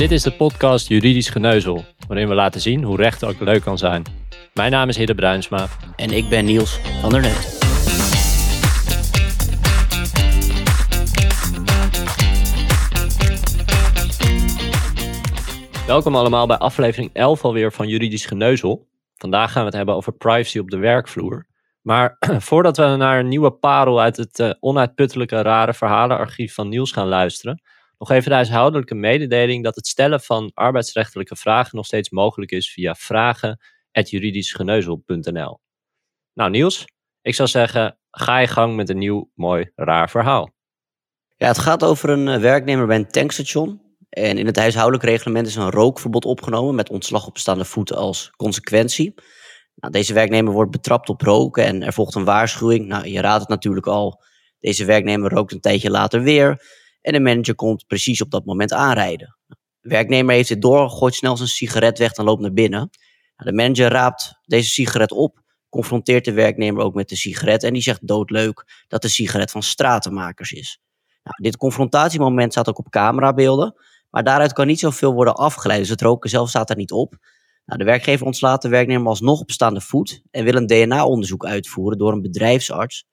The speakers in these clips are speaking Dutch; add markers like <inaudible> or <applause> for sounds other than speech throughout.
Dit is de podcast Juridisch Geneuzel, waarin we laten zien hoe recht ook leuk kan zijn. Mijn naam is Hidde Bruinsma. En ik ben Niels van der Net. Welkom allemaal bij aflevering 11 alweer van Juridisch Geneuzel. Vandaag gaan we het hebben over privacy op de werkvloer. Maar <clears throat> voordat we naar een nieuwe parel uit het uh, onuitputtelijke rare verhalenarchief van Niels gaan luisteren, nog even de huishoudelijke mededeling dat het stellen van arbeidsrechtelijke vragen nog steeds mogelijk is via vragen.juridischgeneuzel.nl. Nou Niels, ik zou zeggen, ga je gang met een nieuw mooi raar verhaal. Ja, het gaat over een eh, werknemer bij een tankstation. En in het huishoudelijk reglement is een rookverbod opgenomen met ontslag op staande voeten als consequentie. Nou, deze werknemer wordt betrapt op roken en er volgt een waarschuwing. Nou, je raadt het natuurlijk al. Deze werknemer rookt een tijdje later weer. En de manager komt precies op dat moment aanrijden. De werknemer heeft dit door, gooit snel zijn sigaret weg en loopt naar binnen. Nou, de manager raapt deze sigaret op, confronteert de werknemer ook met de sigaret en die zegt doodleuk dat de sigaret van stratenmakers is. Nou, dit confrontatiemoment staat ook op camerabeelden, maar daaruit kan niet zoveel worden afgeleid, dus het roken zelf staat er niet op. Nou, de werkgever ontslaat de werknemer alsnog op staande voet en wil een DNA-onderzoek uitvoeren door een bedrijfsarts.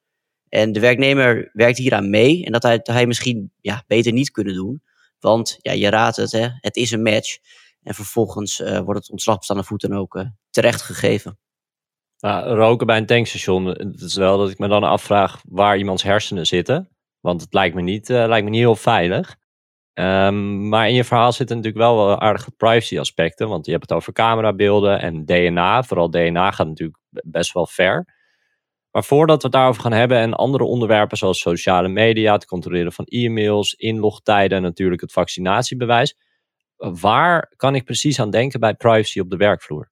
En de werknemer werkt hier aan mee en dat hij, hij misschien ja, beter niet kunnen doen. Want ja, je raadt het, hè, het is een match. En vervolgens uh, wordt het ontslag op staande voeten ook uh, terecht gegeven. Roken bij een tankstation, het is wel dat ik me dan afvraag waar iemands hersenen zitten. Want het lijkt me niet, lijkt me niet heel veilig. Um, maar in je verhaal zitten natuurlijk wel, wel aardige privacy aspecten. Want je hebt het over camerabeelden en DNA. Vooral DNA gaat natuurlijk best wel ver. Maar voordat we het daarover gaan hebben en andere onderwerpen zoals sociale media, het controleren van e-mails, inlogtijden en natuurlijk het vaccinatiebewijs. Waar kan ik precies aan denken bij privacy op de werkvloer?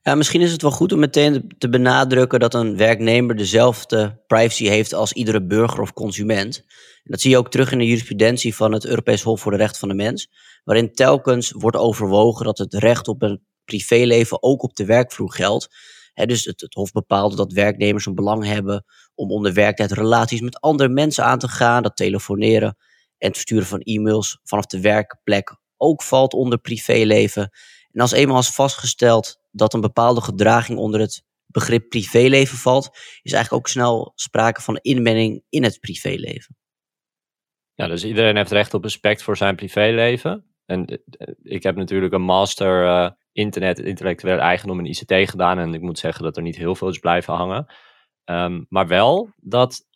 Ja, misschien is het wel goed om meteen te benadrukken dat een werknemer dezelfde privacy heeft als iedere burger of consument. En dat zie je ook terug in de jurisprudentie van het Europees Hof voor de Rechten van de Mens, waarin telkens wordt overwogen dat het recht op een privéleven ook op de werkvloer geldt dus het, Hof bepaalde dat werknemers een belang hebben om onder werktijd relaties met andere mensen aan te gaan. Dat telefoneren en het versturen van e-mails vanaf de werkplek ook valt onder privéleven. En als eenmaal is vastgesteld dat een bepaalde gedraging onder het begrip privéleven valt, is eigenlijk ook snel sprake van inmenging in het privéleven. Ja, dus iedereen heeft recht op respect voor zijn privéleven. En eh, ik heb natuurlijk een master uh, internet, intellectueel eigendom en ICT gedaan. En ik moet zeggen dat er niet heel veel is blijven hangen. Um, maar wel dat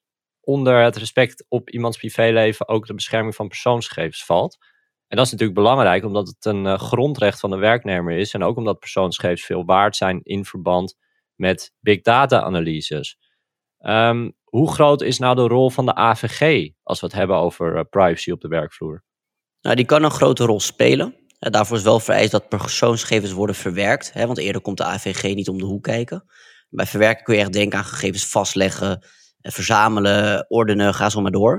onder het respect op iemands privéleven ook de bescherming van persoonsgegevens valt. En dat is natuurlijk belangrijk omdat het een uh, grondrecht van de werknemer is. En ook omdat persoonsgegevens veel waard zijn in verband met big data analyses. Um, hoe groot is nou de rol van de AVG als we het hebben over uh, privacy op de werkvloer? Nou, die kan een grote rol spelen. Daarvoor is wel vereist dat persoonsgegevens worden verwerkt. Hè, want eerder komt de AVG niet om de hoek kijken. Bij verwerken kun je echt denken aan gegevens vastleggen, eh, verzamelen, ordenen, ga zo maar door.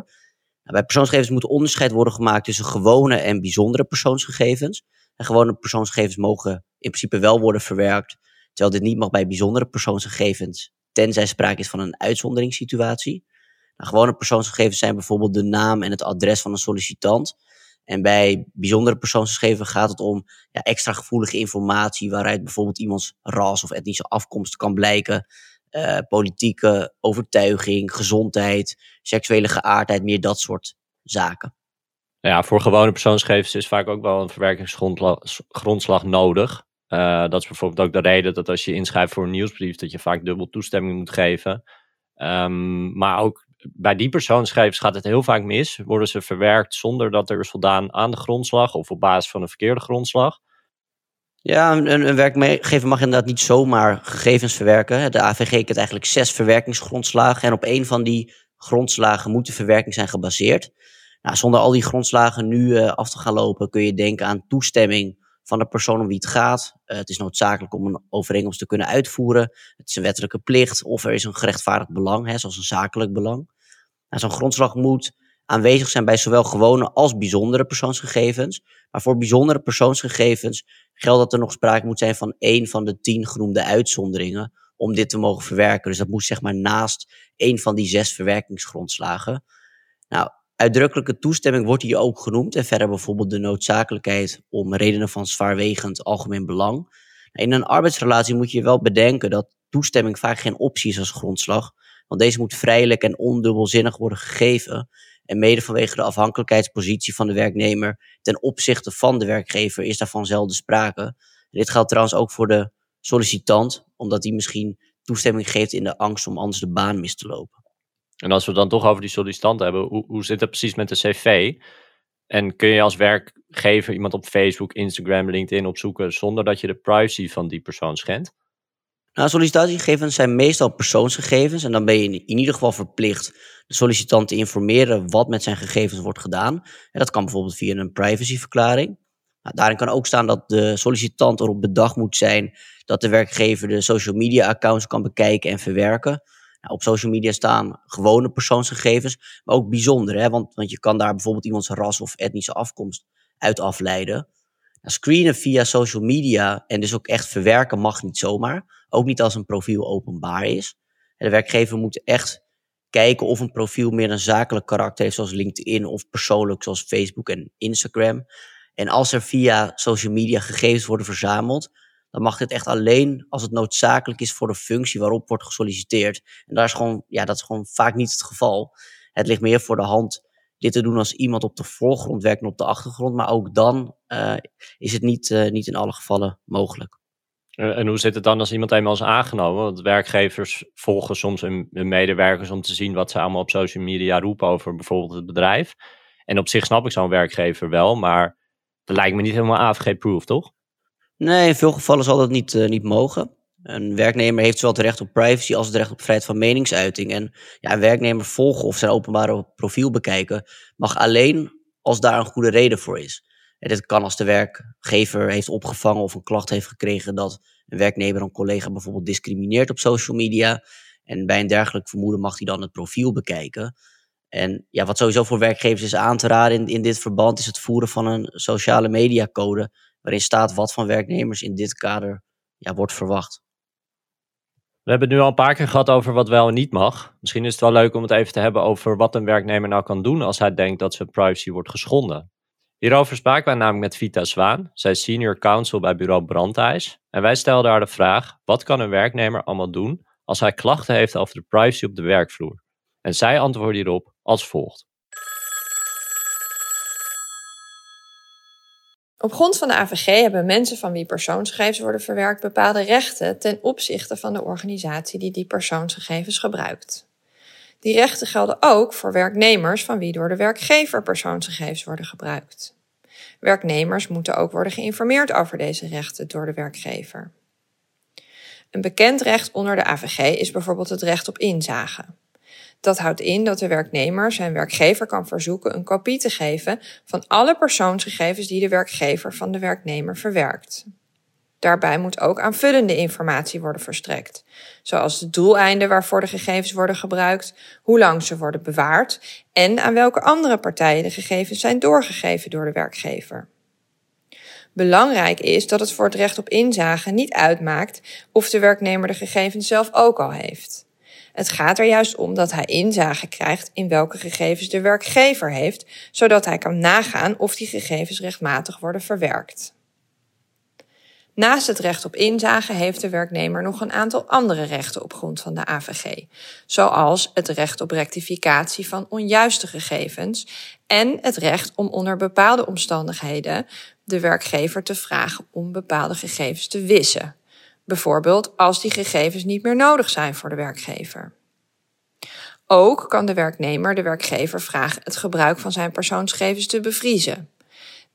Nou, bij persoonsgegevens moet onderscheid worden gemaakt tussen gewone en bijzondere persoonsgegevens. En gewone persoonsgegevens mogen in principe wel worden verwerkt, terwijl dit niet mag bij bijzondere persoonsgegevens, tenzij sprake is van een uitzonderingssituatie. Nou, gewone persoonsgegevens zijn bijvoorbeeld de naam en het adres van een sollicitant. En bij bijzondere persoonsgegevens gaat het om ja, extra gevoelige informatie waaruit bijvoorbeeld iemands ras of etnische afkomst kan blijken. Uh, politieke overtuiging, gezondheid, seksuele geaardheid, meer dat soort zaken. Ja, voor gewone persoonsgegevens is vaak ook wel een verwerkingsgrondslag nodig. Uh, dat is bijvoorbeeld ook de reden dat als je inschrijft voor een nieuwsbrief, dat je vaak dubbel toestemming moet geven. Um, maar ook bij die persoonsgegevens gaat het heel vaak mis. Worden ze verwerkt zonder dat er is voldaan aan de grondslag of op basis van een verkeerde grondslag? Ja, een, werkgever mag inderdaad niet zomaar gegevens verwerken. De AVG kent eigenlijk zes verwerkingsgrondslagen. En op één van die grondslagen moet de verwerking zijn gebaseerd. Nou, zonder al die grondslagen nu uh, af te gaan lopen, kun je denken aan toestemming van de persoon om wie het gaat. Uh, het is noodzakelijk om een overeenkomst te kunnen uitvoeren. Het is een wettelijke plicht of er is een gerechtvaardigd belang, hè, zoals een zakelijk belang. Nou, Zo'n grondslag moet aanwezig zijn bij zowel gewone als bijzondere persoonsgegevens. Maar voor bijzondere persoonsgegevens geldt dat er nog sprake moet zijn van één van de tien genoemde uitzonderingen om dit te mogen verwerken. Dus dat moet zeg maar naast één van die zes verwerkingsgrondslagen. Nou, Uitdrukkelijke toestemming wordt hier ook genoemd en verder bijvoorbeeld de noodzakelijkheid om redenen van zwaarwegend algemeen belang. In een arbeidsrelatie moet je wel bedenken dat toestemming vaak geen optie is als grondslag, want deze moet vrijelijk en ondubbelzinnig worden gegeven. En mede vanwege de afhankelijkheidspositie van de werknemer ten opzichte van de werkgever is daarvan zelden sprake. Dit geldt trouwens ook voor de sollicitant, omdat die misschien toestemming geeft in de angst om anders de baan mis te lopen. En als we het dan toch over die sollicitant hebben, hoe, hoe zit het precies met de cv? En kun je als werkgever iemand op Facebook, Instagram, LinkedIn opzoeken zonder dat je de privacy van die persoon schendt? Nou, sollicitatiegegevens zijn meestal persoonsgegevens en dan ben je in ieder geval verplicht de sollicitant te informeren wat met zijn gegevens wordt gedaan. En dat kan bijvoorbeeld via een privacyverklaring. Nou, daarin kan ook staan dat de sollicitant erop bedacht moet zijn dat de werkgever de social media accounts kan bekijken en verwerken. Nou, op social media staan gewone persoonsgegevens, maar ook bijzondere. Hè? Want, want je kan daar bijvoorbeeld iemands ras of etnische afkomst uit afleiden. Nou, screenen via social media en dus ook echt verwerken mag niet zomaar. Ook niet als een profiel openbaar is. de werkgever moet echt kijken of een profiel meer een zakelijk karakter heeft, zoals LinkedIn, of persoonlijk, zoals Facebook en Instagram. En als er via social media gegevens worden verzameld, dan mag dit echt alleen als het noodzakelijk is voor de functie waarop wordt gesolliciteerd. En daar is gewoon, ja, dat is gewoon vaak niet het geval. Het ligt meer voor de hand dit te doen als iemand op de voorgrond werkt en op de achtergrond. Maar ook dan uh, is het niet, uh, niet in alle gevallen mogelijk. En hoe zit het dan als iemand eenmaal is aangenomen? Want werkgevers volgen soms hun, medewerkers om te zien wat ze allemaal op social media roepen over bijvoorbeeld het bedrijf. En op zich snap ik zo'n werkgever wel, maar dat lijkt me niet helemaal AVG-proof, toch? Nee, in veel gevallen zal dat niet, uh, niet mogen. Een werknemer heeft zowel het recht op privacy als het recht op vrijheid van meningsuiting. En ja, een werknemer volgen of zijn openbare profiel bekijken mag alleen als daar een goede reden voor is. En dit kan als de werkgever heeft opgevangen of een klacht heeft gekregen dat een werknemer een collega bijvoorbeeld discrimineert op social media. En bij een dergelijk vermoeden mag hij dan het profiel bekijken. En ja, wat sowieso voor werkgevers is aan te raden in, in dit verband is het voeren van een sociale mediacode waarin staat wat van werknemers in dit kader ja, wordt verwacht. We hebben het nu al een paar keer gehad over wat wel en niet mag. Misschien is het wel leuk om het even te hebben over wat een werknemer nou kan doen als hij denkt dat zijn privacy wordt geschonden. Hierover spraken wij namelijk met Vita Zwaan. Zij senior counsel bij bureau Brandijs. En wij stelden haar de vraag, wat kan een werknemer allemaal doen als hij klachten heeft over de privacy op de werkvloer? En zij antwoordde hierop als volgt. Op grond van de AVG hebben mensen van wie persoonsgegevens worden verwerkt bepaalde rechten ten opzichte van de organisatie die die persoonsgegevens gebruikt. Die rechten gelden ook voor werknemers van wie door de werkgever persoonsgegevens worden gebruikt. Werknemers moeten ook worden geïnformeerd over deze rechten door de werkgever. Een bekend recht onder de AVG is bijvoorbeeld het recht op inzage. Dat houdt in dat de werknemer zijn werkgever kan verzoeken een kopie te geven van alle persoonsgegevens die de werkgever van de werknemer verwerkt. Daarbij moet ook aanvullende informatie worden verstrekt, zoals de doeleinden waarvoor de gegevens worden gebruikt, hoe lang ze worden bewaard en aan welke andere partijen de gegevens zijn doorgegeven door de werkgever. Belangrijk is dat het voor het recht op inzage niet uitmaakt of de werknemer de gegevens zelf ook al heeft. Het gaat er juist om dat hij inzage krijgt in welke gegevens de werkgever heeft, zodat hij kan nagaan of die gegevens rechtmatig worden verwerkt. Naast het recht op inzage heeft de werknemer nog een aantal andere rechten op grond van de AVG, zoals het recht op rectificatie van onjuiste gegevens en het recht om onder bepaalde omstandigheden de werkgever te vragen om bepaalde gegevens te wissen. Bijvoorbeeld als die gegevens niet meer nodig zijn voor de werkgever. Ook kan de werknemer de werkgever vragen het gebruik van zijn persoonsgegevens te bevriezen.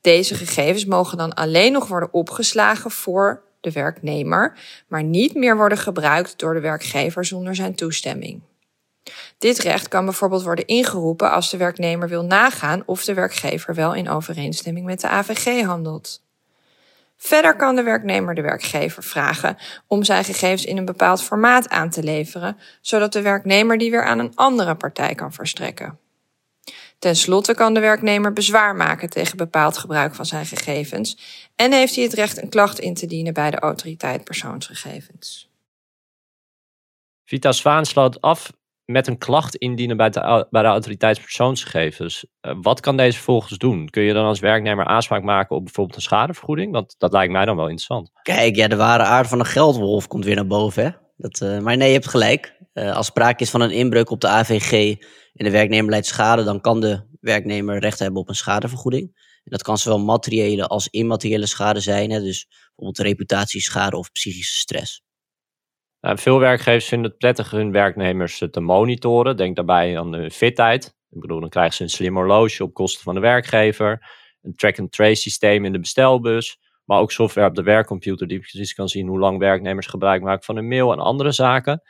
Deze gegevens mogen dan alleen nog worden opgeslagen voor de werknemer, maar niet meer worden gebruikt door de werkgever zonder zijn toestemming. Dit recht kan bijvoorbeeld worden ingeroepen als de werknemer wil nagaan of de werkgever wel in overeenstemming met de AVG handelt. Verder kan de werknemer de werkgever vragen om zijn gegevens in een bepaald formaat aan te leveren, zodat de werknemer die weer aan een andere partij kan verstrekken. Ten slotte kan de werknemer bezwaar maken tegen bepaald gebruik van zijn gegevens en heeft hij het recht een klacht in te dienen bij de autoriteit persoonsgegevens. Vita Zwaan sloot af met een klacht indienen bij de, bij de autoriteit persoonsgegevens. Uh, wat kan deze vervolgens doen? Kun je dan als werknemer aanspraak maken op bijvoorbeeld een schadevergoeding? Want dat lijkt mij dan wel interessant. Kijk, ja, de ware aard van een geldwolf komt weer naar boven. Hè? Dat, uh, maar nee, je hebt gelijk. Uh, als sprake is van een inbreuk op de AVG en de werknemer leidt schade, dan kan de werknemer recht hebben op een schadevergoeding. En dat kan zowel materiële als immateriële schade zijn. Hè? Dus bijvoorbeeld reputatieschade of psychische stress. Veel werkgevers vinden het prettig hun werknemers te monitoren. Denk daarbij aan de fitheid. Ik bedoel, dan krijgen ze een slim horloge op kosten van de werkgever. Een track-and-trace systeem in de bestelbus. Maar ook software op de werkcomputer die precies kan zien hoe lang werknemers gebruik maken van een mail en andere zaken.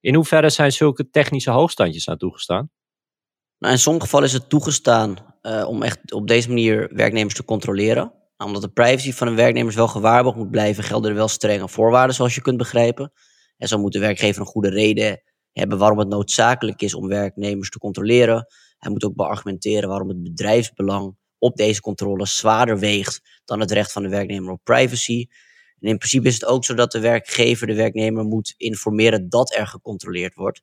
In hoeverre zijn zulke technische hoogstandjes nou toegestaan? In sommige gevallen is het toegestaan uh, om echt op deze manier werknemers te controleren. Nou, omdat de privacy van een werknemers wel gewaarborgd moet blijven, gelden er wel strenge voorwaarden, zoals je kunt begrijpen. En zo moet de werkgever een goede reden hebben waarom het noodzakelijk is om werknemers te controleren. Hij moet ook beargumenteren waarom het bedrijfsbelang op deze controle zwaarder weegt dan het recht van de werknemer op privacy. En in principe is het ook zo dat de werkgever de werknemer moet informeren dat er gecontroleerd wordt.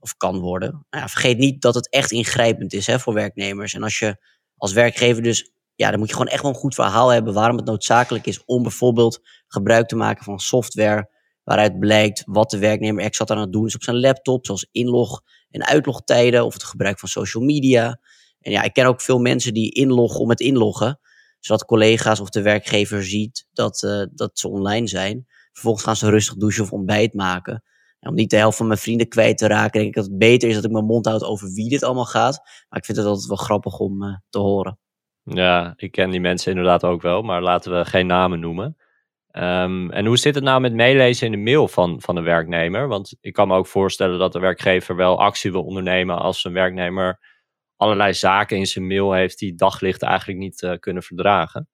Of kan worden. Nou vergeet niet dat het echt ingrijpend is hè, voor werknemers. En als je als werkgever dus, ja, dan moet je gewoon echt wel een goed verhaal hebben waarom het noodzakelijk is om bijvoorbeeld gebruik te maken van software waaruit blijkt wat de werknemer exact aan het doen is op zijn laptop, zoals inlog- en uitlogtijden of het gebruik van social media. En ja, ik ken ook veel mensen die inloggen om het inloggen, zodat collega's of de werkgever ziet dat, uh, dat ze online zijn. Vervolgens gaan ze rustig douchen of ontbijt maken. En om niet de helft van mijn vrienden kwijt te raken, denk ik dat het beter is dat ik mijn mond houd over wie dit allemaal gaat. Maar ik vind het altijd wel grappig om uh, te horen. Ja, ik ken die mensen inderdaad ook wel, maar laten we geen namen noemen. Um, en hoe zit het nou met meelezen in de mail van, van een werknemer? Want ik kan me ook voorstellen dat de werkgever wel actie wil ondernemen als een werknemer allerlei zaken in zijn mail heeft die daglicht eigenlijk niet uh, kunnen verdragen.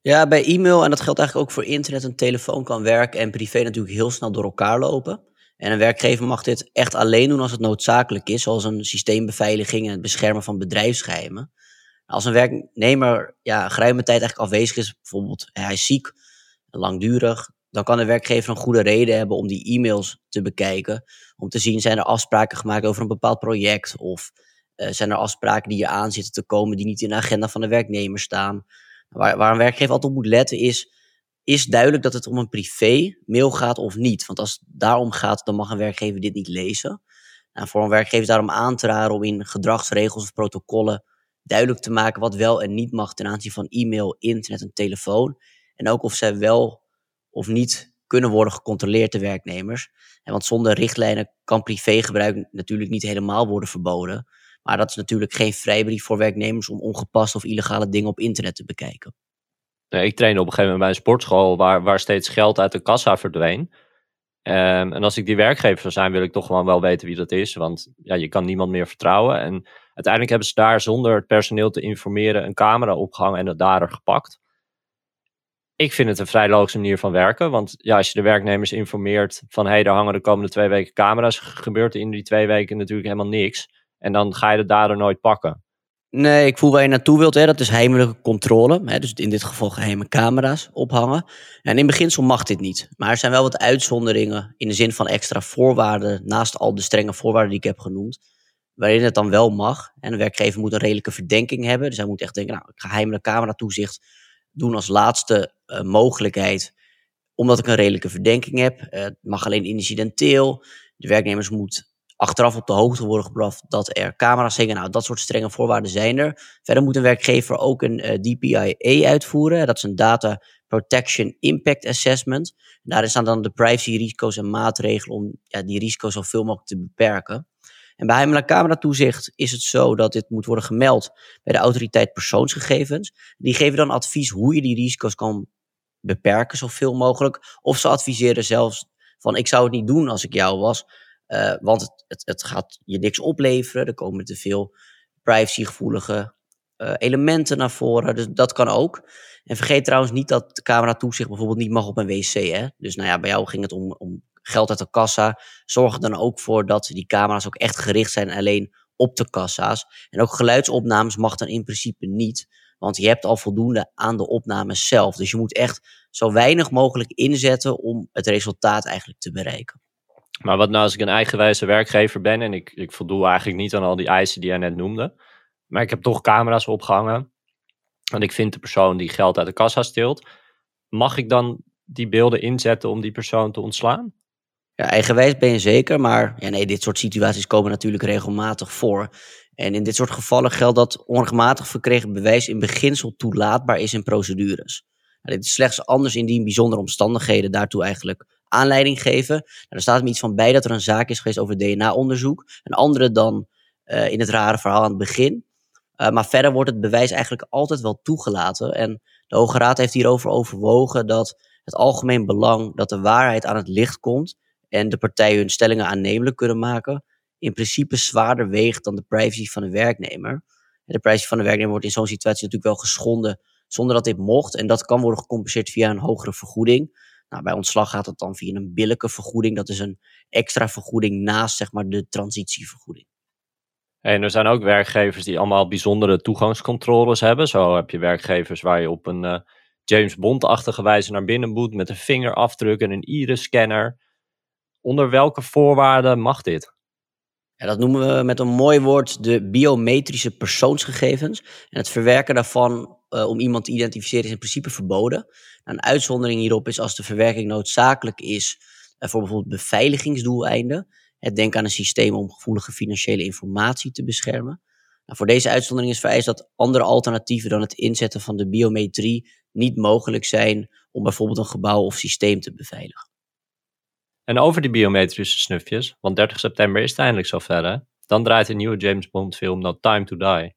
Ja, bij e-mail, en dat geldt eigenlijk ook voor internet en telefoon, kan werk en privé natuurlijk heel snel door elkaar lopen. En een werkgever mag dit echt alleen doen als het noodzakelijk is, zoals een systeembeveiliging en het beschermen van bedrijfsgeheimen. Als een werknemer ja, geruime tijd eigenlijk afwezig is, bijvoorbeeld hij is ziek langdurig, dan kan de werkgever een goede reden hebben om die e-mails te bekijken. Om te zien, zijn er afspraken gemaakt over een bepaald project? Of uh, zijn er afspraken die je aan zitten te komen die niet in de agenda van de werknemer staan? Waar, waar een werkgever altijd op moet letten is, is duidelijk dat het om een privé mail gaat of niet? Want als het daarom gaat, dan mag een werkgever dit niet lezen. Nou, voor een werkgever is daarom aan te raden om in gedragsregels of protocollen duidelijk te maken wat wel en niet mag ten aanzien van e-mail, internet en telefoon. En ook of zij wel of niet kunnen worden gecontroleerd, de werknemers. En want zonder richtlijnen kan privégebruik natuurlijk niet helemaal worden verboden. Maar dat is natuurlijk geen vrijbrief voor werknemers om ongepaste of illegale dingen op internet te bekijken. Nee, ik trainde op een gegeven moment bij een sportschool waar, waar steeds geld uit de kassa verdween. Um, en als ik die werkgever zou zijn, wil ik toch gewoon wel weten wie dat is. Want ja, je kan niemand meer vertrouwen. En uiteindelijk hebben ze daar zonder het personeel te informeren een camera opgehangen en het daar gepakt ik vind het een vrij logische manier van werken. Want ja, als je de werknemers informeert van hé, hey, er hangen de komende twee weken camera's, gebeurt er in die twee weken natuurlijk helemaal niks. En dan ga je de dader nooit pakken. Nee, ik voel waar je naartoe wilt. Hè. Dat is heimelijke controle. Hè. Dus in dit geval geheime camera's ophangen. En in beginsel mag dit niet. Maar er zijn wel wat uitzonderingen in de zin van extra voorwaarden. Naast al de strenge voorwaarden die ik heb genoemd. Waarin het dan wel mag. En een werkgever moet een redelijke verdenking hebben. Dus hij moet echt denken, nou, ik ga heimelijk camera toezicht doen als laatste uh, mogelijkheid, omdat ik een redelijke verdenking heb. Uh, het mag alleen incidenteel. De werknemers moet achteraf op de hoogte worden gebracht dat er camera's zingen. Nou, dat soort strenge voorwaarden zijn er. Verder moet een werkgever ook een uh, DPIA uitvoeren. Dat is een Data Protection Impact Assessment. Daarin staan dan de privacy risico's en maatregelen om ja, die risico's zoveel mogelijk te beperken. En bij heimelijk cameratoezicht is het zo dat dit moet worden gemeld bij de autoriteit persoonsgegevens. Die geven dan advies hoe je die risico's kan beperken zoveel mogelijk. Of ze adviseren zelfs van ik zou het niet doen als ik jou was. Uh, want het, het, het, gaat je niks opleveren. Er komen te veel privacygevoelige uh, elementen naar voren. Dus dat kan ook. En vergeet trouwens niet dat camera toezicht bijvoorbeeld niet mag op een wc. Hè? Dus nou ja, bij jou ging het om, om geld uit de kassa. Zorg er dan ook voor dat die camera's ook echt gericht zijn alleen op de kassa's. En ook geluidsopnames mag dan in principe niet. Want je hebt al voldoende aan de opnames zelf. Dus je moet echt zo weinig mogelijk inzetten om het resultaat eigenlijk te bereiken. Maar wat nou als ik een eigenwijze werkgever ben en ik, ik voldoe eigenlijk niet aan al die eisen die jij net noemde. Maar ik heb toch camera's opgehangen. En ik vind de persoon die geld uit de kassa steelt. Mag ik dan die beelden inzetten om die persoon te ontslaan? Ja, eigenwijs ben je zeker, maar ja, nee, dit soort situaties komen natuurlijk regelmatig voor. En in dit soort gevallen geldt dat onrechtmatig verkregen bewijs in beginsel toelaatbaar is in procedures. Nou, dit is slechts anders indien bijzondere omstandigheden daartoe eigenlijk aanleiding geven. Nou, er staat me iets van bij dat er een zaak is geweest over DNA-onderzoek. Een andere dan uh, in het rare verhaal aan het begin. Uh, maar verder wordt het bewijs eigenlijk altijd wel toegelaten. En de Hoge Raad heeft hierover overwogen dat het algemeen belang dat de waarheid aan het licht komt en de partijen hun stellingen aannemelijk kunnen maken, in principe zwaarder weegt dan de privacy van de werknemer. De privacy van de werknemer wordt in zo'n situatie natuurlijk wel geschonden zonder dat dit mocht. En dat kan worden gecompenseerd via een hogere vergoeding. Nou, bij ontslag gaat het dan via een billijke vergoeding. Dat is een extra vergoeding naast zeg maar, de transitievergoeding. En er zijn ook werkgevers die allemaal bijzondere toegangscontroles hebben. Zo heb je werkgevers waar je op een uh, James Bond-achtige wijze naar binnen moet met een vingerafdruk en een iris-scanner. Onder welke voorwaarden mag dit? Ja, dat noemen we met een mooi woord de biometrische persoonsgegevens. En het verwerken daarvan uh, om iemand te identificeren is in principe verboden. Een uitzondering hierop is als de verwerking noodzakelijk is uh, voor bijvoorbeeld beveiligingsdoeleinden. Het denk aan een systeem om gevoelige financiële informatie te beschermen. Nou, voor deze uitzondering is vereist dat andere alternatieven dan het inzetten van de biometrie niet mogelijk zijn om bijvoorbeeld een gebouw of systeem te beveiligen. En over die biometrische snufjes, want 30 september is het eindelijk zover hè? Dan draait een nieuwe James Bond film No Time to Die.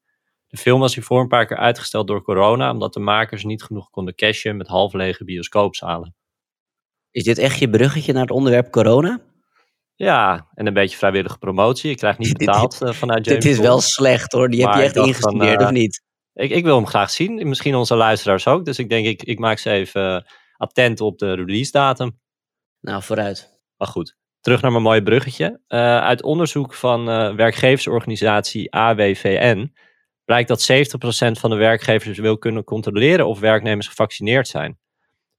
De film was hiervoor een paar keer uitgesteld door corona, omdat de makers niet genoeg konden cashen met half lege bioscoopzalen. Is dit echt je bruggetje naar het onderwerp corona? Ja, en een beetje vrijwillige promotie. Ik krijg niet <laughs> betaald uh, vanuit James Dit is wel slecht hoor, die heb je echt ingestudeerd uh, of niet? Ik, ik, wil hem graag zien, misschien onze luisteraars ook. Dus ik denk, ik, ik maak ze even uh, attent op de release datum. Nou, vooruit. Maar goed, terug naar mijn mooie bruggetje. Uh, uit onderzoek van uh, werkgeversorganisatie AWVN blijkt dat 70% van de werkgevers wil kunnen controleren of werknemers gevaccineerd zijn.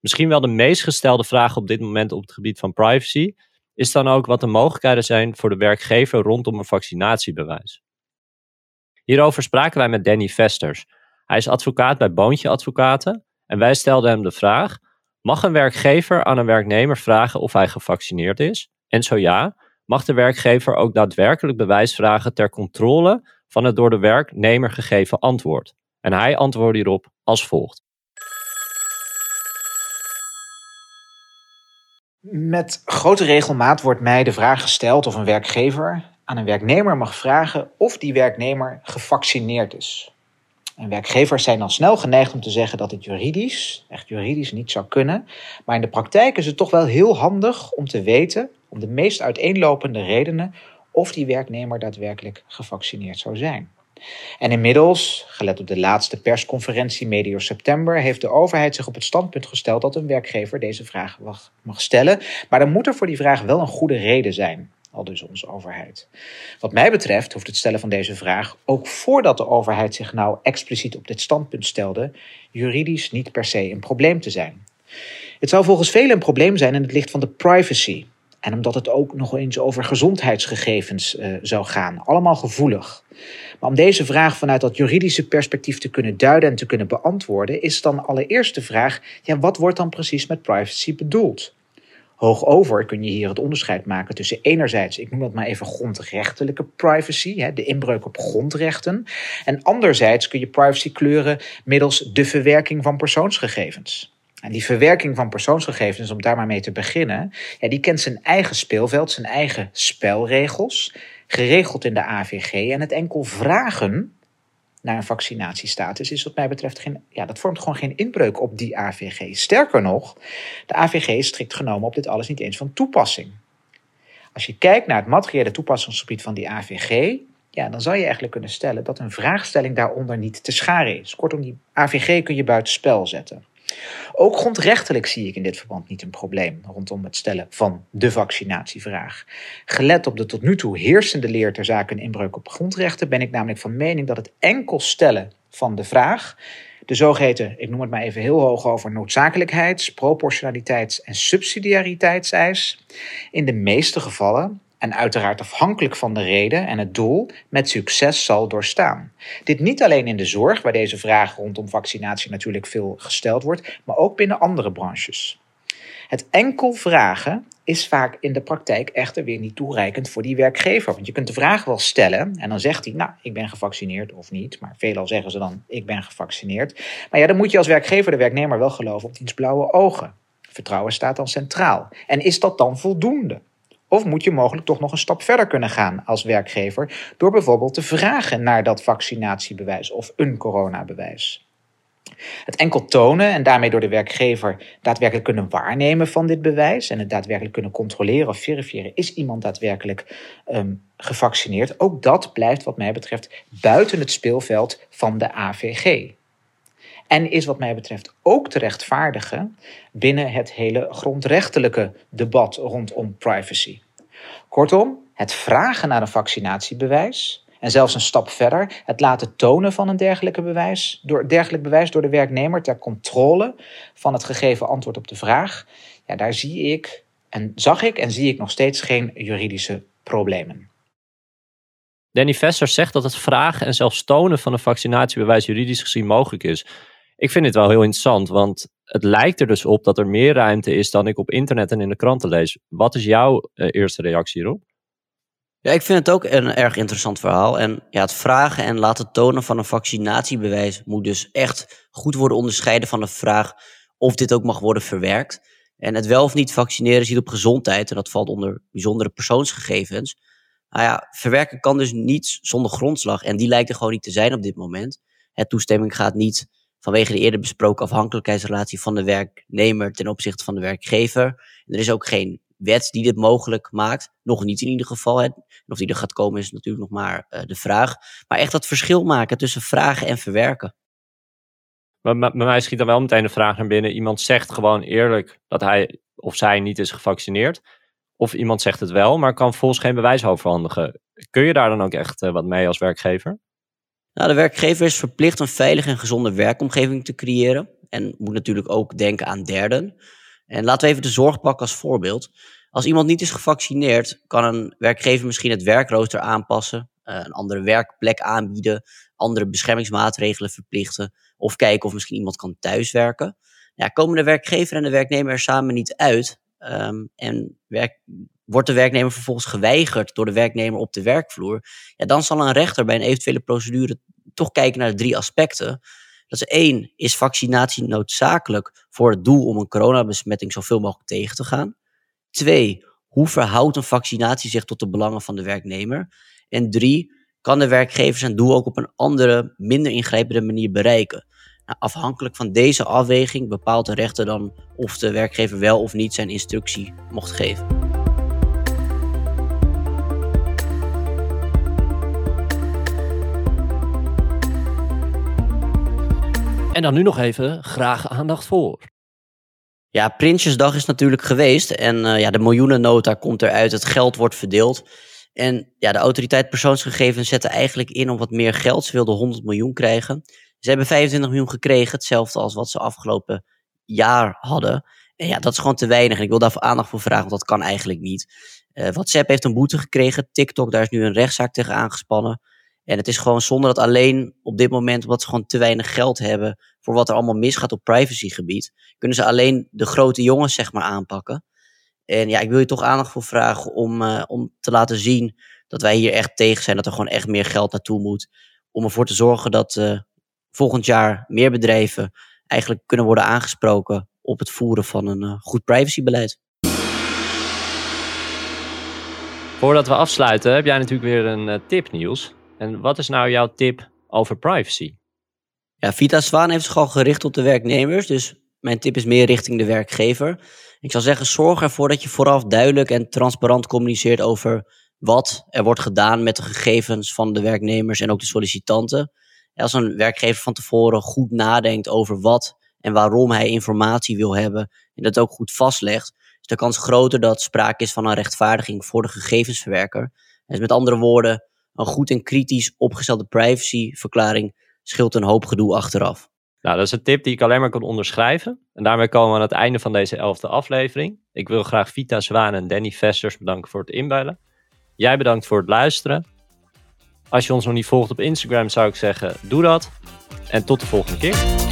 Misschien wel de meest gestelde vraag op dit moment op het gebied van privacy is dan ook wat de mogelijkheden zijn voor de werkgever rondom een vaccinatiebewijs. Hierover spraken wij met Danny Vesters. Hij is advocaat bij Boontje Advocaten en wij stelden hem de vraag: mag een werkgever aan een werknemer vragen of hij gevaccineerd is? En zo ja, mag de werkgever ook daadwerkelijk bewijs vragen ter controle van het door de werknemer gegeven antwoord? En hij antwoordde hierop als volgt. Met grote regelmaat wordt mij de vraag gesteld of een werkgever aan een werknemer mag vragen of die werknemer gevaccineerd is. En werkgevers zijn dan snel geneigd om te zeggen dat het juridisch, echt juridisch, niet zou kunnen. Maar in de praktijk is het toch wel heel handig om te weten, om de meest uiteenlopende redenen, of die werknemer daadwerkelijk gevaccineerd zou zijn. En inmiddels, gelet op de laatste persconferentie medio september, heeft de overheid zich op het standpunt gesteld dat een werkgever deze vraag mag, stellen. Maar dan moet er voor die vraag wel een goede reden zijn al dus onze overheid. Wat mij betreft hoeft het stellen van deze vraag, ook voordat de overheid zich nou expliciet op dit standpunt stelde, juridisch niet per se een probleem te zijn. Het zou volgens velen een probleem zijn in het licht van de privacy. En omdat het ook nog eens over gezondheidsgegevens uh, zou gaan. Allemaal gevoelig. Maar om deze vraag vanuit dat juridische perspectief te kunnen duiden en te kunnen beantwoorden, is dan allereerst de vraag: ja, wat wordt dan precies met privacy bedoeld? Hoogover kun je hier het onderscheid maken tussen enerzijds, ik noem dat maar even grondrechtelijke privacy, de inbreuk op grondrechten. En anderzijds kun je privacy kleuren middels de verwerking van persoonsgegevens. En die verwerking van persoonsgegevens, om daar maar mee te beginnen, die kent zijn eigen speelveld, zijn eigen spelregels, geregeld in de AVG. En het enkel vragen naar een vaccinatiestatus is wat mij betreft geen, ja, dat vormt gewoon geen inbreuk op die AVG. Sterker nog, de AVG is strikt genomen op dit alles niet eens van toepassing. Als je kijkt naar het materiële toepassingsgebied van die AVG, ja, dan zou je eigenlijk kunnen stellen dat een vraagstelling daaronder niet te scharen is. Kortom, die AVG kun je buitenspel zetten. Ook grondrechtelijk zie ik in dit verband niet een probleem rondom het stellen van de vaccinatievraag. Gelet op de tot nu toe heersende leer ter zake inbreuk op grondrechten, ben ik namelijk van mening dat het enkel stellen van de vraag De zogeheten, ik noem het maar even heel hoog over, noodzakelijkheids-, proportionaliteits- en subsidiariteitseis. In de meeste gevallen en uiteraard afhankelijk van de reden en het doel, met succes zal doorstaan. Dit niet alleen in de zorg, waar deze vraag rondom vaccinatie natuurlijk veel gesteld wordt, maar ook binnen andere branches. Het enkel vragen is vaak in de praktijk echter weer niet toereikend voor die werkgever. Want je kunt de vraag wel stellen en dan zegt hij, nou, ik ben gevaccineerd of niet. Maar veelal zeggen ze dan, ik ben gevaccineerd. Maar ja, dan moet je als werkgever de werknemer wel geloven op diens blauwe ogen. Vertrouwen staat dan centraal. En is dat dan voldoende? Of moet je mogelijk toch nog een stap verder kunnen gaan als werkgever door bijvoorbeeld te vragen naar dat vaccinatiebewijs of een coronabewijs? Het enkel tonen en daarmee door de werkgever daadwerkelijk kunnen waarnemen van dit bewijs en het daadwerkelijk kunnen controleren of verifiëren, is iemand daadwerkelijk um, gevaccineerd? Ook dat blijft wat mij betreft buiten het speelveld van de AVG. En is wat mij betreft ook te rechtvaardigen binnen het hele grondrechtelijke debat rondom privacy. Kortom, het vragen naar een vaccinatiebewijs en zelfs een stap verder, het laten tonen van een dergelijke bewijs, door, dergelijk bewijs door de werknemer ter controle van het gegeven antwoord op de vraag, ja, daar zie ik en zag ik en zie ik nog steeds geen juridische problemen. Danny Vesser zegt dat het vragen en zelfs tonen van een vaccinatiebewijs juridisch gezien mogelijk is. Ik vind dit wel heel interessant, want het lijkt er dus op dat er meer ruimte is dan ik op internet en in de kranten lees. Wat is jouw uh, eerste reactie hierop? Ja, ik vind het ook een erg interessant verhaal. En ja, het vragen en laten tonen van een vaccinatiebewijs moet dus echt goed worden onderscheiden van de vraag of dit ook mag worden verwerkt. En het wel of niet vaccineren ziet op gezondheid, en dat valt onder bijzondere persoonsgegevens. Nou ja, verwerken kan dus niet zonder grondslag. En die lijkt er gewoon niet te zijn op dit moment. Het toestemming gaat niet vanwege de eerder besproken afhankelijkheidsrelatie van de werknemer ten opzichte van de werkgever. Er is ook geen wet die dit mogelijk maakt. Nog niet in ieder geval. Hè. Of die er gaat komen is natuurlijk nog maar uh, de vraag. Maar echt dat verschil maken tussen vragen en verwerken. Maar bij mij schiet dan wel meteen de vraag naar binnen. Iemand zegt gewoon eerlijk dat hij of zij niet is gevaccineerd. Of iemand zegt het wel, maar kan volgens geen bewijs overhandigen. Kun je daar dan ook echt uh, wat mee als werkgever? Nou, de werkgever is verplicht een veilige en gezonde werkomgeving te creëren. En moet natuurlijk ook denken aan derden. En laten we even de zorg pakken als voorbeeld. Als iemand niet is gevaccineerd, kan een werkgever misschien het werkrooster aanpassen, uh, een andere werkplek aanbieden, andere beschermingsmaatregelen verplichten of kijken of misschien iemand kan thuiswerken. Ja, komen de werkgever en de werknemer er samen niet uit um, en werk, wordt de werknemer vervolgens geweigerd door de werknemer op de werkvloer, ja, dan zal een rechter bij een eventuele procedure toch kijken naar de drie aspecten. Dat is één, is vaccinatie noodzakelijk voor het doel om een coronabesmetting zoveel mogelijk tegen te gaan? Twee, hoe verhoudt een vaccinatie zich tot de belangen van de werknemer? En drie, kan de werkgever zijn doel ook op een andere, minder ingrijpende manier bereiken? Nou, afhankelijk van deze afweging bepaalt de rechter dan of de werkgever wel of niet zijn instructie mocht geven. En dan nu nog even graag aandacht voor. Ja, Prinsjesdag is natuurlijk geweest en uh, ja, de miljoenennota komt eruit, het geld wordt verdeeld. En ja, de autoriteit persoonsgegevens zette eigenlijk in om wat meer geld. Ze wilden 100 miljoen krijgen. Ze hebben 25 miljoen gekregen, hetzelfde als wat ze afgelopen jaar hadden. En ja, dat is gewoon te weinig. En ik wil daarvoor aandacht voor vragen, want dat kan eigenlijk niet. Uh, WhatsApp heeft een boete gekregen. TikTok, daar is nu een rechtszaak tegen aangespannen. En het is gewoon zonder dat alleen op dit moment, omdat ze gewoon te weinig geld hebben voor wat er allemaal misgaat op privacygebied, kunnen ze alleen de grote jongens zeg maar aanpakken. En ja, ik wil je toch aandacht voor vragen om, uh, om te laten zien dat wij hier echt tegen zijn, dat er gewoon echt meer geld naartoe moet. Om ervoor te zorgen dat uh, volgend jaar meer bedrijven eigenlijk kunnen worden aangesproken op het voeren van een uh, goed privacybeleid. Voordat we afsluiten, heb jij natuurlijk weer een tip, Niels. En wat is nou jouw tip over privacy? Ja, Vita Zwaan heeft zich al gericht op de werknemers, dus mijn tip is meer richting de werkgever. Ik zal zeggen, zorg ervoor dat je vooraf duidelijk en transparant communiceert over wat er wordt gedaan met de gegevens van de werknemers en ook de sollicitanten. Als een werkgever van tevoren goed nadenkt over wat en waarom hij informatie wil hebben en dat ook goed vastlegt, is de kans groter dat sprake is van een rechtvaardiging voor de gegevensverwerker. Dus met andere woorden, een goed en kritisch opgestelde privacyverklaring scheelt een hoop gedoe achteraf. Nou, dat is een tip die ik alleen maar kan onderschrijven. En daarmee komen we aan het einde van deze elfde aflevering. Ik wil graag Vita Zwaan en Danny Vesters bedanken voor het inbellen. Jij bedankt voor het luisteren. Als je ons nog niet volgt op Instagram zou ik zeggen, doe dat. En tot de volgende keer.